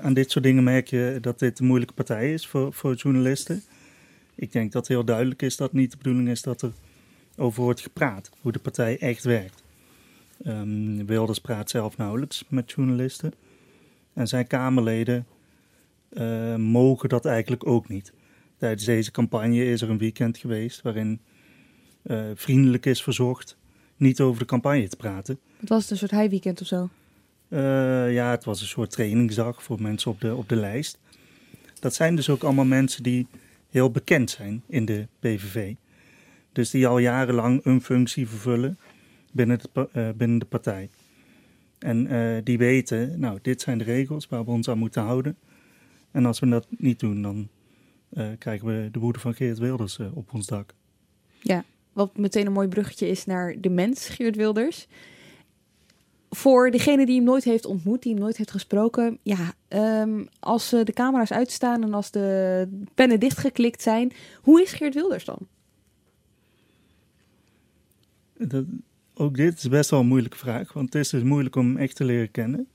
aan dit soort dingen merk je dat dit een moeilijke partij is voor, voor journalisten. Ik denk dat heel duidelijk is dat niet de bedoeling is dat er over wordt gepraat. Hoe de partij echt werkt. Um, Wilders praat zelf nauwelijks met journalisten. En zijn Kamerleden uh, mogen dat eigenlijk ook niet. Tijdens deze campagne is er een weekend geweest waarin uh, vriendelijk is verzocht niet over de campagne te praten. Het was het een soort heiweekend of zo? Uh, ja, het was een soort trainingsdag voor mensen op de, op de lijst. Dat zijn dus ook allemaal mensen die heel bekend zijn in de PVV. Dus die al jarenlang een functie vervullen binnen de, uh, binnen de partij. En uh, die weten, nou, dit zijn de regels waar we ons aan moeten houden. En als we dat niet doen, dan krijgen we de woede van Geert Wilders op ons dak. Ja, wat meteen een mooi bruggetje is naar de mens, Geert Wilders. Voor degene die hem nooit heeft ontmoet, die hem nooit heeft gesproken, ja, um, als de camera's uitstaan en als de pennen dichtgeklikt zijn, hoe is Geert Wilders dan? Dat, ook dit is best wel een moeilijke vraag, want het is dus moeilijk om hem echt te leren kennen.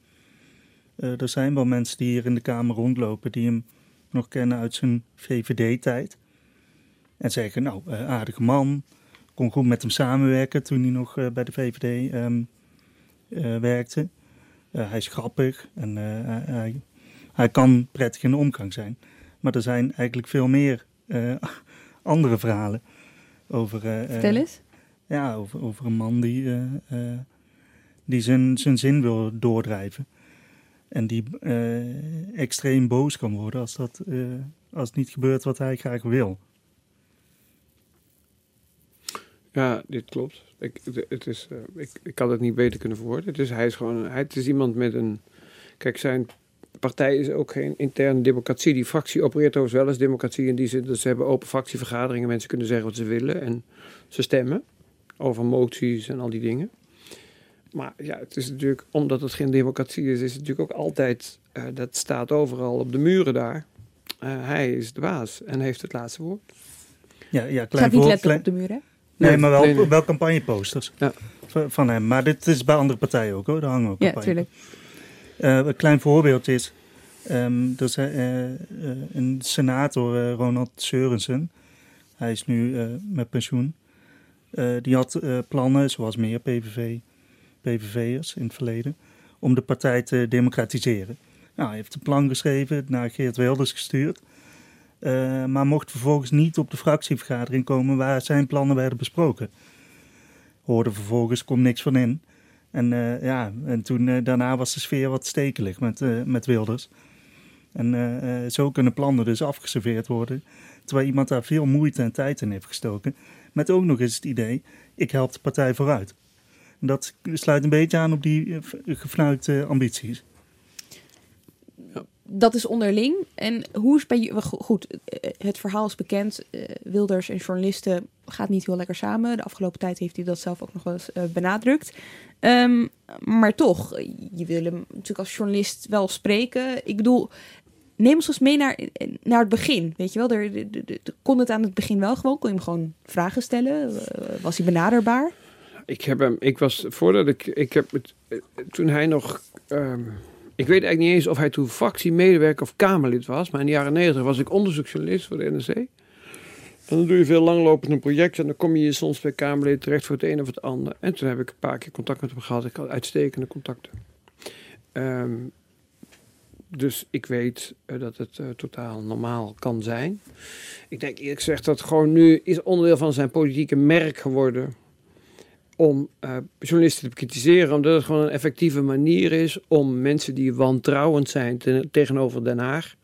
Uh, er zijn wel mensen die hier in de Kamer rondlopen die hem nog kennen uit zijn VVD-tijd. En zeggen, nou, uh, aardige man, kon goed met hem samenwerken toen hij nog bij de VVD um, werkte. hij is grappig en hij, hij, kan prettig in de omgang zijn. Maar er zijn eigenlijk veel meer [LAUGHS] andere verhalen over... Vertel eens. Ja, over, over een man die, uh, uh, die zijn, zijn zin wil doordrijven. En die uh, extreem boos kan worden als, dat, als het niet gebeurt wat hij graag wil. Ja, dit klopt. Ik, het is, ik, ik kan het niet beter kunnen verwoorden. Dus hij is gewoon hij, het is iemand met een. Kijk, zijn partij is ook geen interne democratie. Die fractie opereert overigens wel als democratie in die zin dat ze hebben open fractievergaderingen. Mensen kunnen zeggen wat ze willen en ze stemmen over moties en al die dingen. Maar ja, het is natuurlijk, omdat het geen democratie is, is het natuurlijk ook altijd, uh, dat staat overal op de muren daar. Uh, hij is de baas en heeft het laatste woord. Ja, ja klein voor, niet klein... op de muren. Nee, maar wel, nee, nee. wel campagneposters ja. van hem. Maar dit is bij andere partijen ook hoor, daar hangen ook Ja, natuurlijk. Uh, een klein voorbeeld is, Ehm, er is eh, eh, een senator, eh, Ronald Seurensen. Hij is nu eh, met pensioen. Eh, die had eh, plannen, zoals meer PVV, PVV'ers in het verleden, om de partij te democratiseren. Nou, hij heeft een plan geschreven, naar Geert Wilders gestuurd. Eh, maar mocht vervolgens niet op de fractievergadering komen waar zijn plannen werden besproken. Hoorde vervolgens, komt niks van in. En, eh, ja, en toen, eh, daarna was de sfeer wat stekelig met, met Wilders. En zo kunnen plannen dus afgeserveerd worden. Terwijl iemand daar veel moeite en tijd in heeft gestoken. Met ook nog eens het idee, ik help de partij vooruit. Dat sluit een beetje aan op die gefnuikte ambities. Dat is onderling. En hoe is bij je... Goed, eh, het verhaal is bekend. Eh, Wilders en journalisten gaat niet heel lekker samen. De afgelopen tijd heeft hij dat zelf ook nog wel eens eh, benadrukt. Ehm, maar toch, je wil hem natuurlijk als journalist wel spreken. Ik bedoel, neem ons eens mee naar, naar het begin. Weet je wel, er, kon het aan het begin wel gewoon? Kon je hem gewoon vragen stellen? Was hij benaderbaar? Ik heb hem, ik was voordat ik, ik heb het, toen hij nog, ehm, ik weet eigenlijk niet eens of hij toen fractiemedewerker of Kamerlid was, maar in de jaren negentig was ik onderzoeksjournalist voor de NRC. En dan doe je veel langlopende projecten en dan kom je soms bij Kamerlid terecht voor het een of het ander. En toen heb ik een paar keer contact met hem gehad. Ik had uitstekende contacten. Ehm, dus ik weet eh, dat het eh, totaal normaal kan zijn. Ik denk eerlijk gezegd dat gewoon nu is onderdeel van zijn politieke merk geworden om eh, journalisten te bekritiseren, omdat het gewoon een effectieve manier is om mensen die wantrouwend zijn ten- tegenover Den Haag,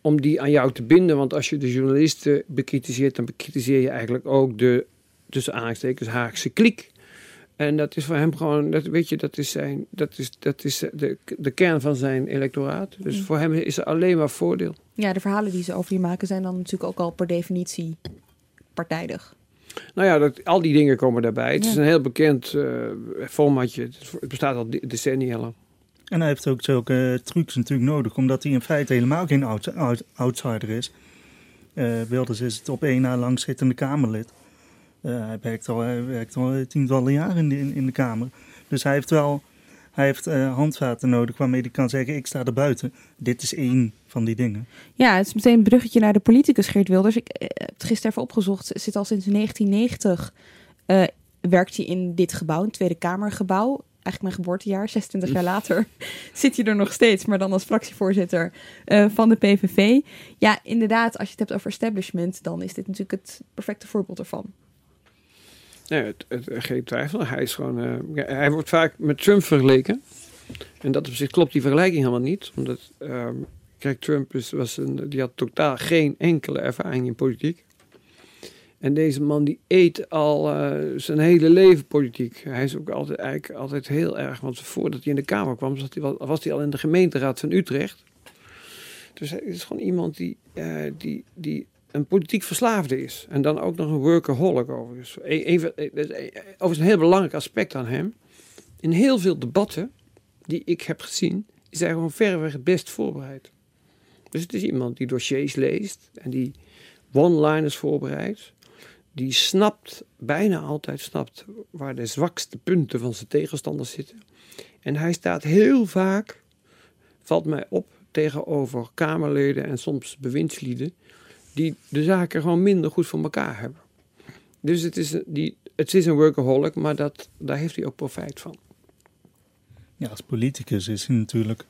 om die aan jou te binden. Want als je de journalisten bekritiseert, dan bekritiseer je eigenlijk ook de, tussen aanhalingstekens, Haagse kliek. En dat is voor hem gewoon, dat, weet je, dat is, zijn, dat is, dat is de, de kern van zijn electoraat. Dus voor hem is er alleen maar voordeel. Ja, de verhalen die ze over je maken zijn dan natuurlijk ook al per definitie partijdig. Nou ja, dat, al die dingen komen daarbij. Het is een heel bekend eh, formatje. Het, bestaat al de- decennia lang. En hij heeft ook zulke eh, trucs natuurlijk nodig, omdat hij in feite helemaal geen outs- out- outsider is. Eh, Wilders is het op één na langzittende Kamerlid. Eh, hij, werkt al, hij werkt al tientallen jaren in de, in, in de Kamer. Dus hij heeft wel hij heeft, eh, handvaten nodig waarmee hij kan zeggen: Ik sta er buiten. Dit is één van die dingen. Ja, het is meteen een bruggetje naar de politicus Geert Wilders. Ik eh, heb het gisteren even opgezocht. Zit al sinds 1990 eh, werkt hij in dit gebouw, een Tweede Kamergebouw. Eigenlijk mijn geboortejaar, 26 jaar later, [LAUGHS] zit hij er nog steeds, maar dan als fractievoorzitter van de PVV. Ja, inderdaad, als je het hebt over establishment, dan is dit natuurlijk het perfecte voorbeeld ervan. Nee, het, het, geen twijfel. Hij is gewoon. eh, hij wordt vaak met Trump vergeleken. En dat op zich klopt die vergelijking helemaal niet. Omdat. ehm, kijk, Trump is, was die had totaal geen enkele ervaring in politiek. En deze man die eet al eh, zijn hele leven politiek. Hij is ook altijd, eigenlijk altijd heel erg. Want voordat hij in de Kamer kwam, zat hij, was hij al in de gemeenteraad van Utrecht. Dus hij is gewoon iemand die, eh, die, die een politiek verslaafde is. En dan ook nog een workaholic overigens. Dat is een- overigens een heel belangrijk aspect aan hem. In heel veel debatten die ik heb gezien, is hij gewoon verreweg het best voorbereid. Dus het is iemand die dossiers leest en die one-liners voorbereidt. Die snapt, bijna altijd snapt, waar de zwakste punten van zijn tegenstanders zitten. En hij staat heel vaak, valt mij op, tegenover Kamerleden en soms bewindslieden die de zaken gewoon minder goed voor elkaar hebben. Dus het is, die, het is een workaholic, maar dat, daar heeft hij ook profijt van. Ja, als politicus is hij natuurlijk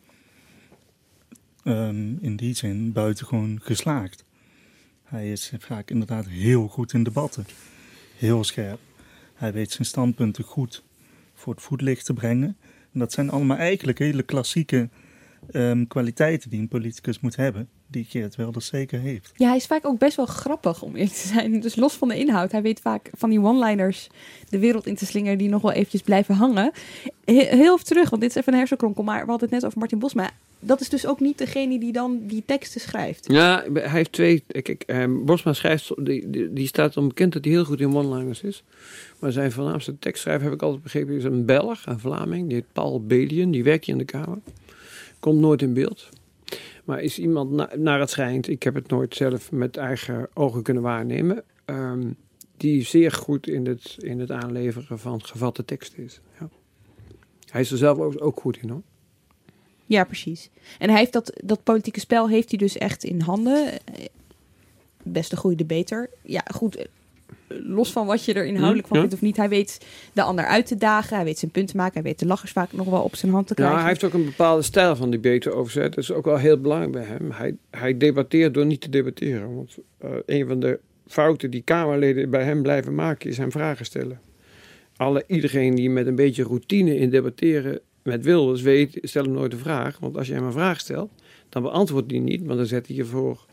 ehm, in die zin buitengewoon geslaagd. Hij is vaak inderdaad heel goed in debatten. Heel scherp. Hij weet zijn standpunten goed voor het voetlicht te brengen. En dat zijn allemaal eigenlijk hele klassieke ehm, kwaliteiten die een politicus moet hebben. Die Geert Wilders zeker heeft. Ja, hij is vaak ook best wel grappig om eerlijk te zijn. Dus los van de inhoud. Hij weet vaak van die one-liners de wereld in te slingeren die nog wel eventjes blijven hangen. He- heel even terug, want dit is even een hersenkronkel. Maar we hadden het net over Martin Bosma. Dat is dus ook niet degene die dan die teksten schrijft. Ja, hij heeft twee. Kijk, eh, Bosma schrijft, die, die, die staat onbekend dat hij heel goed in one-liners is. Maar zijn voornaamste tekstschrijver, heb ik altijd begrepen, is een Belg, een Vlaming. Die heet Paul Belien, die werkt hier in de Kamer. Komt nooit in beeld. Maar is iemand, na- naar het schijnt, ik heb het nooit zelf met eigen ogen kunnen waarnemen, ehm, die zeer goed in het, in het aanleveren van gevatte teksten is. Ja. Hij is er zelf ook, ook goed in hoor. Ja, precies. En hij heeft dat, dat politieke spel heeft hij dus echt in handen. Best goede debater. Ja, goed. Los van wat je er inhoudelijk van Ja. vindt of niet. Hij weet de ander uit te dagen. Hij weet zijn punt te maken. Hij weet de lachers vaak nog wel op zijn hand te Ja, krijgen. hij heeft ook een bepaalde stijl van debaten overzet. Dat is ook wel heel belangrijk bij hem. Hij, hij debatteert door niet te debatteren. Want eh, een van de fouten die Kamerleden bij hem blijven maken is hem vragen stellen. Alle, iedereen die met een beetje routine in debatteren met Wilders weet, stel hem nooit een vraag. Want als je hem een vraag stelt, dan beantwoordt hij niet, want dan zet hij je voor.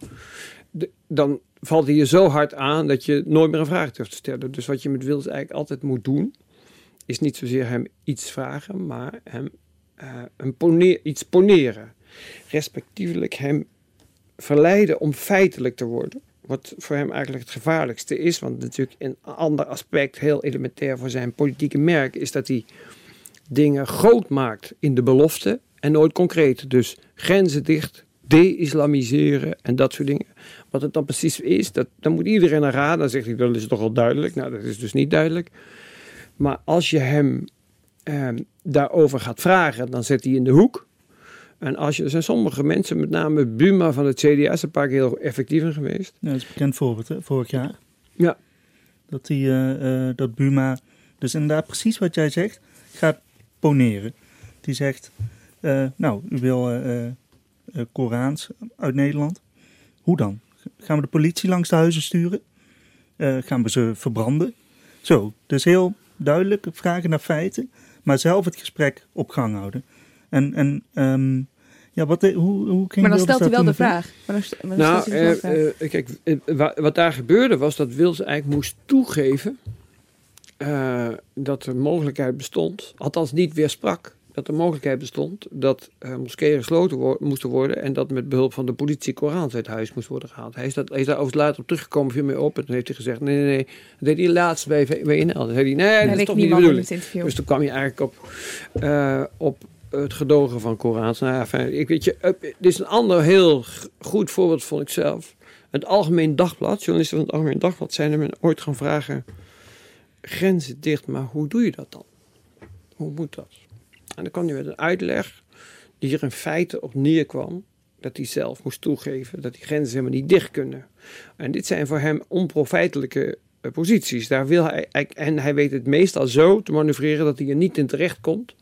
De- dan valt hij je zo hard aan dat je nooit meer een vraag durft te stellen. Dus wat je met Wilders eigenlijk altijd moet doen, is niet zozeer hem iets vragen, maar hem eh, een iets poneren. Respectievelijk hem verleiden om feitelijk te worden. Wat voor hem eigenlijk het gevaarlijkste is. Want natuurlijk een ander aspect, heel elementair voor zijn politieke merk, is dat hij dingen groot maakt in de belofte en nooit concreet. Dus grenzen dicht, de-islamiseren en dat soort dingen. Wat het dan precies is, dat, dan moet iedereen aan raden. Dan zegt hij, dat is toch al duidelijk. Nou, dat is dus niet duidelijk. Maar als je hem ehm, daarover gaat vragen, dan zet hij in de hoek. En als je, er zijn sommige mensen, met name Buma van het CDA, is een paar keer heel effectief in geweest. Ja, dat is bekend voorbeeld, hè, vorig jaar. Ja. Dat, die, eh, eh, dat Buma, dus inderdaad precies wat jij zegt, gaat poneren. Die zegt, eh, nou, u wil Korans uit Nederland. Hoe dan? Gaan we de politie langs de huizen sturen? Eh, gaan we ze verbranden? Zo, dus heel duidelijk vragen naar feiten, maar zelf het gesprek op gang houden. En, en ehm, ja, wat, de- hoe, hoe ging maar dan Wilders stelt hij wel daar de toen op in? vraag. Maar dan, st- maar dan Nou, stelt hij wel de eh, vraag. eh, kijk, eh, wa- wat daar gebeurde was dat Wils eigenlijk moest toegeven eh, dat er mogelijkheid bestond, althans niet weer sprak, dat er mogelijkheid bestond dat eh, moskeeën gesloten wo- moesten worden en dat met behulp van de politie Korans uit huis moest worden gehaald. Hij is, dat, hij is daar overigens later op teruggekomen, viel mee op en toen heeft hij gezegd, nee, nee, nee, dat deed hij laatst bij. Dan zei hij, nee, Daar dat is toch niet de bedoeling. het interview. Dus toen kwam je eigenlijk op, eh, op het gedogen van Korans. Nou ja, fijn, ik weet je, dit is een ander heel goed voorbeeld, vond ik zelf. Het Algemeen Dagblad, journalisten van het Algemeen Dagblad, zijn hem ooit gaan vragen: grenzen dicht, maar hoe doe je dat dan? Hoe moet dat? En dan kwam hij met een uitleg die er in feite op neerkwam dat hij zelf moest toegeven dat die grenzen helemaal niet dicht kunnen. En dit zijn voor hem onprofijtelijke eh, posities. Daar wil hij, en hij weet het meestal zo te manoeuvreren dat hij er niet in terecht komt.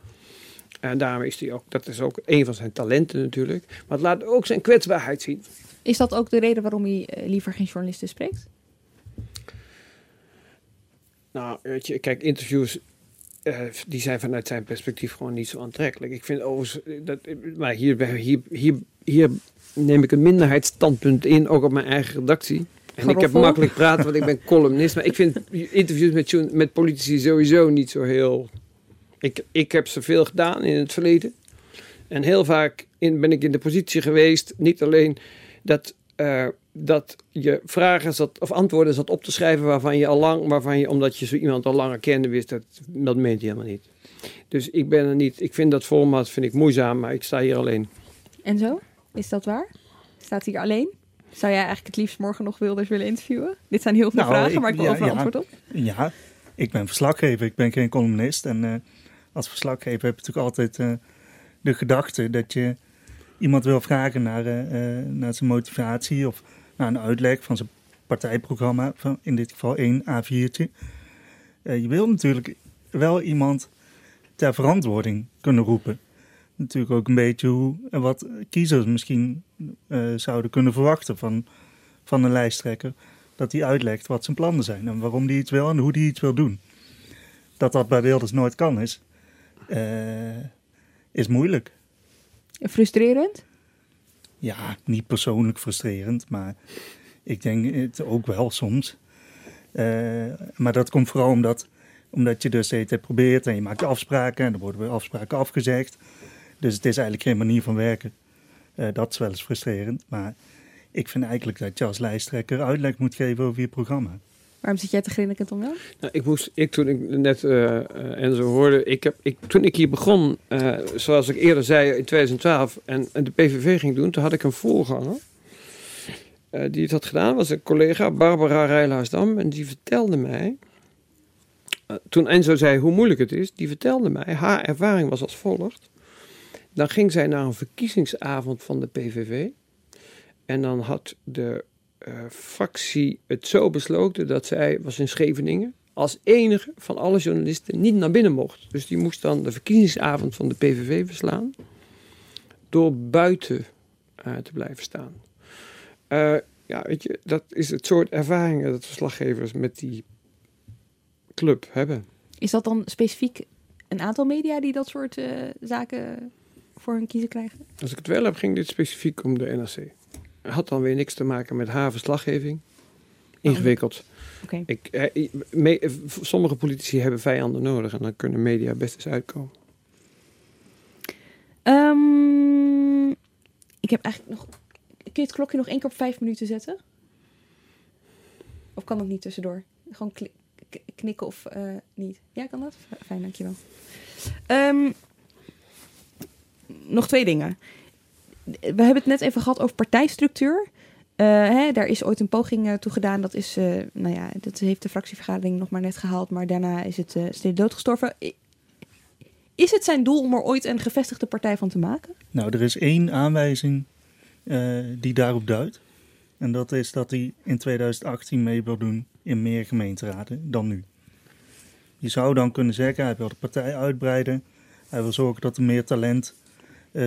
En daarom is hij ook, dat is ook een van zijn talenten natuurlijk. Maar het laat ook zijn kwetsbaarheid zien. Is dat ook de reden waarom hij eh, liever geen journalisten spreekt? Nou, weet je, kijk, interviews eh, die zijn vanuit zijn perspectief gewoon niet zo aantrekkelijk. Ik vind overigens, eh, dat, maar hier, hier, hier, hier neem ik een minderheidsstandpunt in, ook op mijn eigen redactie. En ik heb makkelijk praten, want ik ben [LAUGHS] columnist. Maar ik vind interviews met, met politici sowieso niet zo heel... Ik, ik heb ze veel gedaan in het verleden. En heel vaak in, ben ik in de positie geweest, niet alleen dat, eh, dat je vragen zat, of antwoorden zat op te schrijven waarvan je al lang, waarvan je, omdat je zo iemand al langer kende, wist dat, dat meent hij helemaal niet. Dus ik ben er niet, ik vind dat format vind ik moeizaam, maar ik sta hier alleen. En zo? Is dat waar? Staat hij hier alleen? Zou jij eigenlijk het liefst morgen nog Wilders willen interviewen? Dit zijn heel veel Nou, vragen, ik- maar ik wil ja, overal ja. antwoord op. Ja, ik ben verslaggever, ik ben geen columnist. En eh, als verslaggever heb je natuurlijk altijd eh, de gedachte dat je iemand wil vragen naar, eh, eh, naar zijn motivatie of naar een uitleg van zijn partijprogramma, van in dit geval één A4'tje. Eh, je wil natuurlijk wel iemand ter verantwoording kunnen roepen. Natuurlijk ook een beetje hoe wat kiezers misschien zouden kunnen verwachten van, van een lijsttrekker dat hij uitlegt wat zijn plannen zijn en waarom hij iets wil en hoe hij iets wil doen. Dat dat bij Wilders nooit kan is, is moeilijk. Frustrerend? Ja, niet persoonlijk frustrerend, maar ik denk het ook wel soms. Eh, maar dat komt vooral omdat, omdat je dus tijd probeert en je maakt afspraken en er worden weer afspraken afgezegd. Dus het is eigenlijk geen manier van werken. Eh, dat is wel eens frustrerend, maar ik vind eigenlijk dat je als lijsttrekker uitleg moet geven over je programma. Waarom zit jij te grinnikend om dan? Nou, ik moest, ik toen ik net eh, eh, en zo hoorde, ik heb, ik, toen ik hier begon, eh, zoals ik eerder zei in 2012, en, de PVV ging doen, toen had ik een voorganger. die het had gedaan, was een collega, Barbara Rijlaarsdam, en die vertelde mij, toen Enzo zei hoe moeilijk het is, die vertelde mij, haar ervaring was als volgt. Dan ging zij naar een verkiezingsavond van de PVV. En dan had de uh, fractie het zo besloten dat zij was in Scheveningen als enige van alle journalisten niet naar binnen mocht. Dus die moest dan de verkiezingsavond van de PVV verslaan door buiten uh, te blijven staan. Uh, ja, weet je, dat is het soort ervaringen dat verslaggevers met die club hebben. Is dat dan specifiek een aantal media die dat soort uh, zaken voor hun kiezen krijgen? Als ik het wel heb, ging dit specifiek om de NRC. Had dan weer niks te maken met haar verslaggeving. Ingewikkeld. Oh. Okay. Ik, eh, me, sommige politici hebben vijanden nodig en dan kunnen media best eens uitkomen. Um, ik heb eigenlijk nog. Kun je het klokje nog één keer op vijf minuten zetten? Of kan dat niet tussendoor? Gewoon knikken of uh, niet? Ja, kan dat? Fijn, dankjewel. Um, nog twee dingen. We hebben het net even gehad over partijstructuur. Uh, hè, daar is ooit een poging uh, toe gedaan. Dat, is, uh, nou ja, dat heeft de fractievergadering nog maar net gehaald. Maar daarna is het steeds doodgestorven. Is het zijn doel om er ooit een gevestigde partij van te maken? Nou, er is één aanwijzing die daarop duidt. En dat is dat hij in 2018 mee wil doen in meer gemeenteraden dan nu. Je zou dan kunnen zeggen, hij wil de partij uitbreiden. Hij wil zorgen dat er meer talent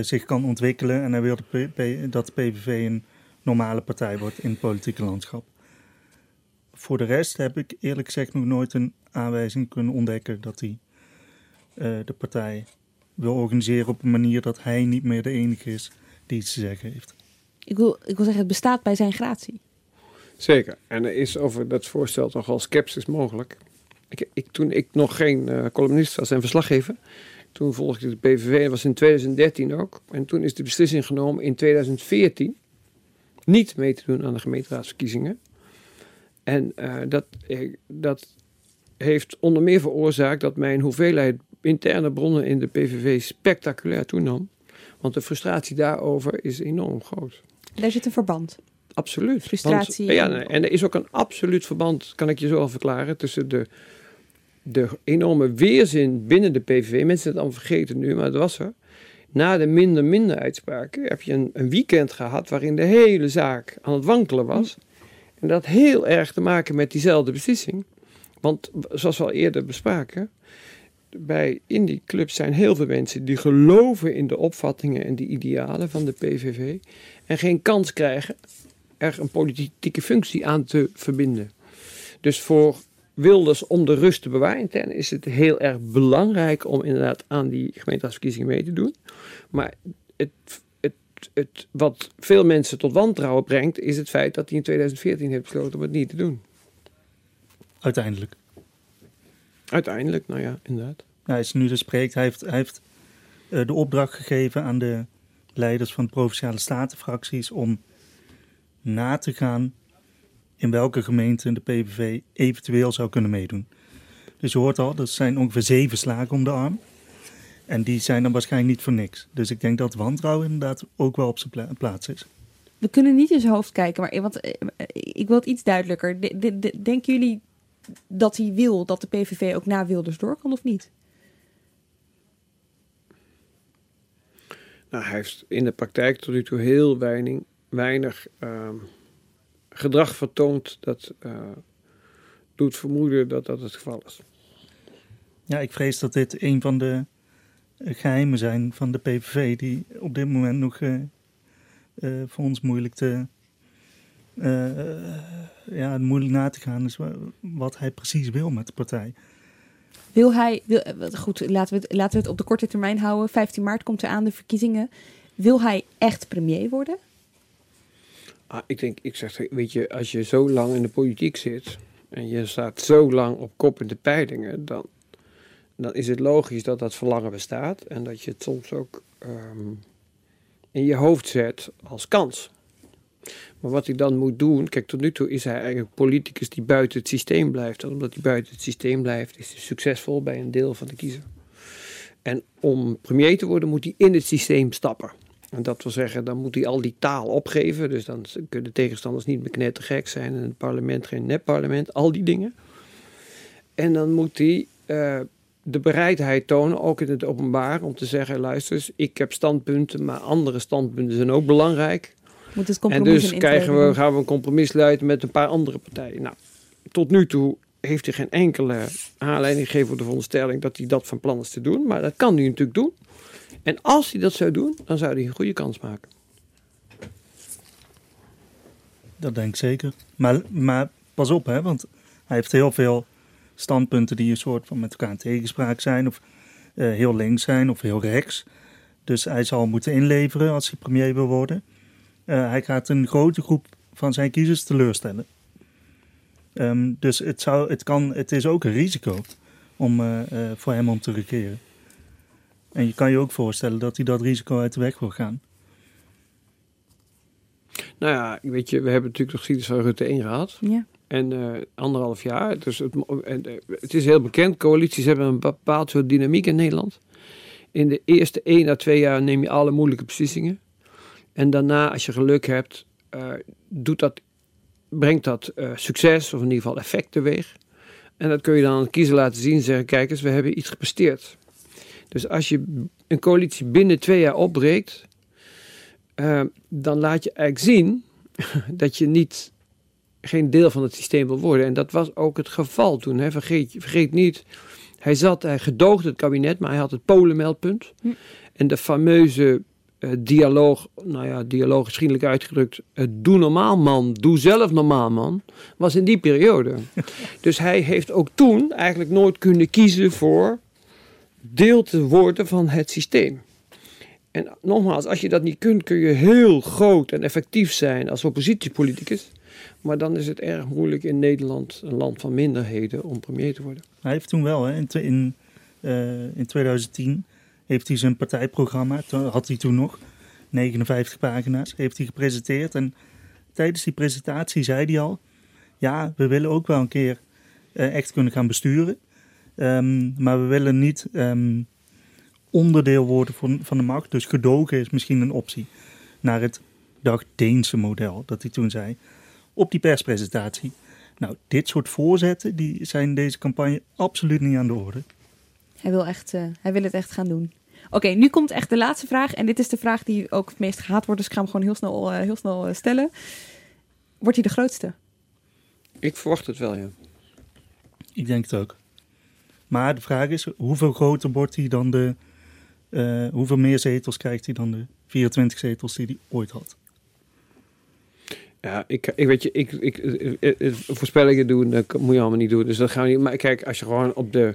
zich kan ontwikkelen. En hij wil de dat de PVV een normale partij wordt in het politieke landschap. Voor de rest heb ik eerlijk gezegd nog nooit een aanwijzing kunnen ontdekken dat hij uh, de partij wil organiseren op een manier dat hij niet meer de enige is die iets te zeggen heeft. Ik wil, ik wil zeggen, het bestaat bij zijn gratie. Zeker. En er is over dat voorstel toch al sceptisch mogelijk. Ik, ik, toen ik nog geen uh, columnist was en verslaggever, toen volgde ik de PVV, dat was in 2013 ook. En toen is de beslissing genomen in 2014 niet mee te doen aan de gemeenteraadsverkiezingen. En uh, dat, dat heeft onder meer veroorzaakt dat mijn hoeveelheid interne bronnen in de PVV spectaculair toenam. Want de frustratie daarover is enorm groot. Daar zit een verband. Absoluut. Frustratie. Want, ja, en er is ook een absoluut verband, kan ik je zo al verklaren, tussen de, de enorme weerzin binnen de PVV. Mensen zijn het vergeten nu, maar het was er. Na de minder-minder uitspraken heb je een, een, weekend gehad waarin de hele zaak aan het wankelen was. En dat had heel erg te maken met diezelfde beslissing. Want zoals we al eerder bespraken, bij in die club zijn heel veel mensen die geloven in de opvattingen en de idealen van de PVV en geen kans krijgen er een politieke functie aan te verbinden. Dus voor Wilders om de rust te bewaren intern is het heel erg belangrijk om inderdaad aan die gemeenteraadsverkiezingen mee te doen. Maar het, het, het, wat veel mensen tot wantrouwen brengt, is het feit dat hij in 2014 heeft besloten om het niet te doen. Uiteindelijk. Uiteindelijk, nou ja, inderdaad. Nou, hij is nu dus spreekt. Hij heeft, hij heeft uh, de opdracht gegeven aan de leiders van de provinciale statenfracties om na te gaan in welke gemeente de PVV eventueel zou kunnen meedoen. Dus je hoort al, er zijn ongeveer zeven slagen om de arm. En die zijn dan waarschijnlijk niet voor niks. Dus ik denk dat wantrouwen inderdaad ook wel op zijn pla plaats is. We kunnen niet in zijn hoofd kijken, maar want, ik wil het iets duidelijker. De, de, de, denken jullie dat hij wil dat de PVV ook na Wilders door kan of niet? Nou, hij heeft in de praktijk tot nu toe heel weinig, weinig uh, gedrag vertoont dat uh, doet vermoeden dat dat het geval is. Ja, ik vrees dat dit een van de geheimen zijn van de PVV, die op dit moment nog uh, uh, voor ons moeilijk te. ja, moeilijk na te gaan is wat hij precies wil met de partij. Wil hij, wil, goed, laten we, het, laten we het op de korte termijn houden. 15 maart komt er aan de verkiezingen. Wil hij echt premier worden? Ah, ik denk, ik zeg, weet je, als je zo lang in de politiek zit en je staat zo lang op kop in de peilingen, dan, dan is het logisch dat dat verlangen bestaat en dat je het soms ook um, in je hoofd zet als kans. Maar wat hij dan moet doen, kijk, tot nu toe is hij eigenlijk politicus die buiten het systeem blijft. En omdat hij buiten het systeem blijft, is hij succesvol bij een deel van de kiezer. En om premier te worden, moet hij in het systeem stappen. En dat wil zeggen, dan moet hij al die taal opgeven. Dus dan kunnen de tegenstanders niet meer knettergek zijn. En het parlement geen nepparlement, al die dingen. En dan moet hij uh, de bereidheid tonen, ook in het openbaar, om te zeggen: luister eens, ik heb standpunten, maar andere standpunten zijn ook belangrijk. Moet het En dus krijgen we, gaan we een compromis sluiten met een paar andere partijen. Nou, tot nu toe heeft hij geen enkele aanleiding gegeven voor de veronderstelling dat hij dat van plan is te doen. Maar dat kan hij natuurlijk doen. En als hij dat zou doen, dan zou hij een goede kans maken. Dat denk ik zeker. Maar, maar pas op, hè, want hij heeft heel veel standpunten die een soort van met elkaar in tegenspraak zijn. Of eh, heel links zijn of heel rechts. Dus hij zal moeten inleveren als hij premier wil worden. Eh, hij gaat een grote groep van zijn kiezers teleurstellen. Ehm, dus het, zou, het, kan, het is ook een risico om, eh, voor hem om te regeren. En je kan je ook voorstellen dat hij dat risico uit de weg wil gaan. Nou ja, weet je, we hebben natuurlijk de geschiedenis van Rutte 1 gehad. Ja. En eh, anderhalf jaar. Dus het, en, eh, het is heel bekend, coalities hebben een bepaald soort dynamiek in Nederland. In de eerste één à twee jaar neem je alle moeilijke beslissingen. En daarna, als je geluk hebt, eh, doet dat, brengt dat eh, succes of in ieder geval effect teweeg. En dat kun je dan aan de kiezer laten zien. Zeggen, kijk eens, we hebben iets gepresteerd. Dus als je een coalitie binnen twee jaar opbreekt, eh, dan laat je eigenlijk zien [LAUGHS] dat je niet geen deel van het systeem wil worden. En dat was ook het geval toen. Hè. Vergeet, vergeet niet, hij zat, hij gedoogde het kabinet, maar hij had het Polenmeldpunt. Hm. En de fameuze eh, dialoog, nou ja, dialoog is vriendelijk uitgedrukt, doe normaal man, doe zelf normaal man, was in die periode. [LAUGHS] dus hij heeft ook toen eigenlijk nooit kunnen kiezen voor deel te worden van het systeem. En nogmaals, als je dat niet kunt, kun je heel groot en effectief zijn als oppositiepoliticus. Maar dan is het erg moeilijk in Nederland, een land van minderheden, om premier te worden. Hij heeft toen wel, hè, in, in, eh, in 2010 heeft hij zijn partijprogramma, had hij toen nog 59 pagina's, heeft hij gepresenteerd. En tijdens die presentatie zei hij al, ja, we willen ook wel een keer eh, echt kunnen gaan besturen. Ehm, maar we willen niet ehm, onderdeel worden van, van de macht. Dus gedogen is misschien een optie. Naar het dacht Deense model, dat hij toen zei. Op die perspresentatie. Nou, dit soort voorzetten die zijn deze campagne absoluut niet aan de orde. Hij wil, echt, eh, hij wil het echt gaan doen. Oké, nu komt echt de laatste vraag. En dit is de vraag die ook het meest gehaat wordt. Dus ik ga hem gewoon heel snel, eh, heel snel eh, stellen. Wordt hij de grootste? Ik verwacht het wel, ja. Ik denk het ook. Maar de vraag is, hoeveel groter wordt hij dan de... eh, hoeveel meer zetels krijgt hij dan de 24 zetels die hij ooit had? Ja, ik, ik weet je, ik, ik, eh, eh, voorspellingen doen, dat moet je allemaal niet doen. Dus dat gaan we niet. Maar kijk, als je gewoon op de,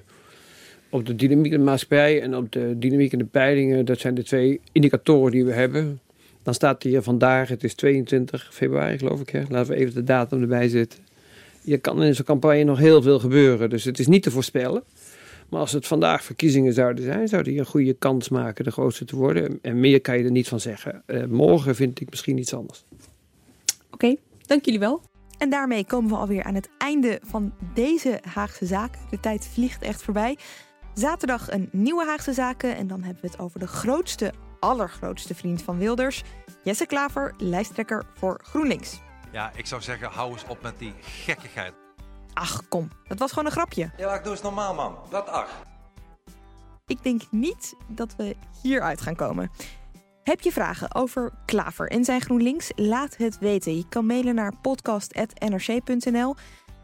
op de dynamiek in de maatschappij en op de dynamiek in de peilingen, dat zijn de twee indicatoren die we hebben. Dan staat hier vandaag, het is 22 februari geloof ik. Hè? Laten we even de datum erbij zetten. Je kan in zo'n campagne nog heel veel gebeuren. Dus het is niet te voorspellen. Maar als het vandaag verkiezingen zouden zijn, zou hij een goede kans maken de grootste te worden. En meer kan je er niet van zeggen. Eh, morgen vind ik misschien iets anders. Oké, dank jullie wel. En daarmee komen we alweer aan het einde van deze Haagse Zaken. De tijd vliegt echt voorbij. Zaterdag een nieuwe Haagse Zaken. En dan hebben we het over de grootste, allergrootste vriend van Wilders. Jesse Klaver, lijsttrekker voor GroenLinks. Ja, ik zou zeggen, hou eens op met die gekkigheid. Ach, kom. Dat was gewoon een grapje. Ja, doe eens normaal, man. Wat ach. Ik denk niet dat we hieruit gaan komen. Heb je vragen over Klaver en zijn GroenLinks? Laat het weten. Je kan mailen naar podcast.nrc.nl.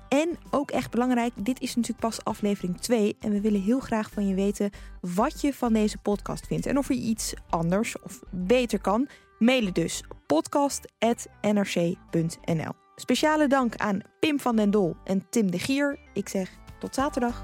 En ook echt belangrijk, dit is natuurlijk pas aflevering 2. En we willen heel graag van je weten wat je van deze podcast vindt. En of er iets anders of beter kan. Mailen dus podcast.nrc.nl. Speciale dank aan Pim van den Dol en Tim de Gier. Ik zeg tot zaterdag.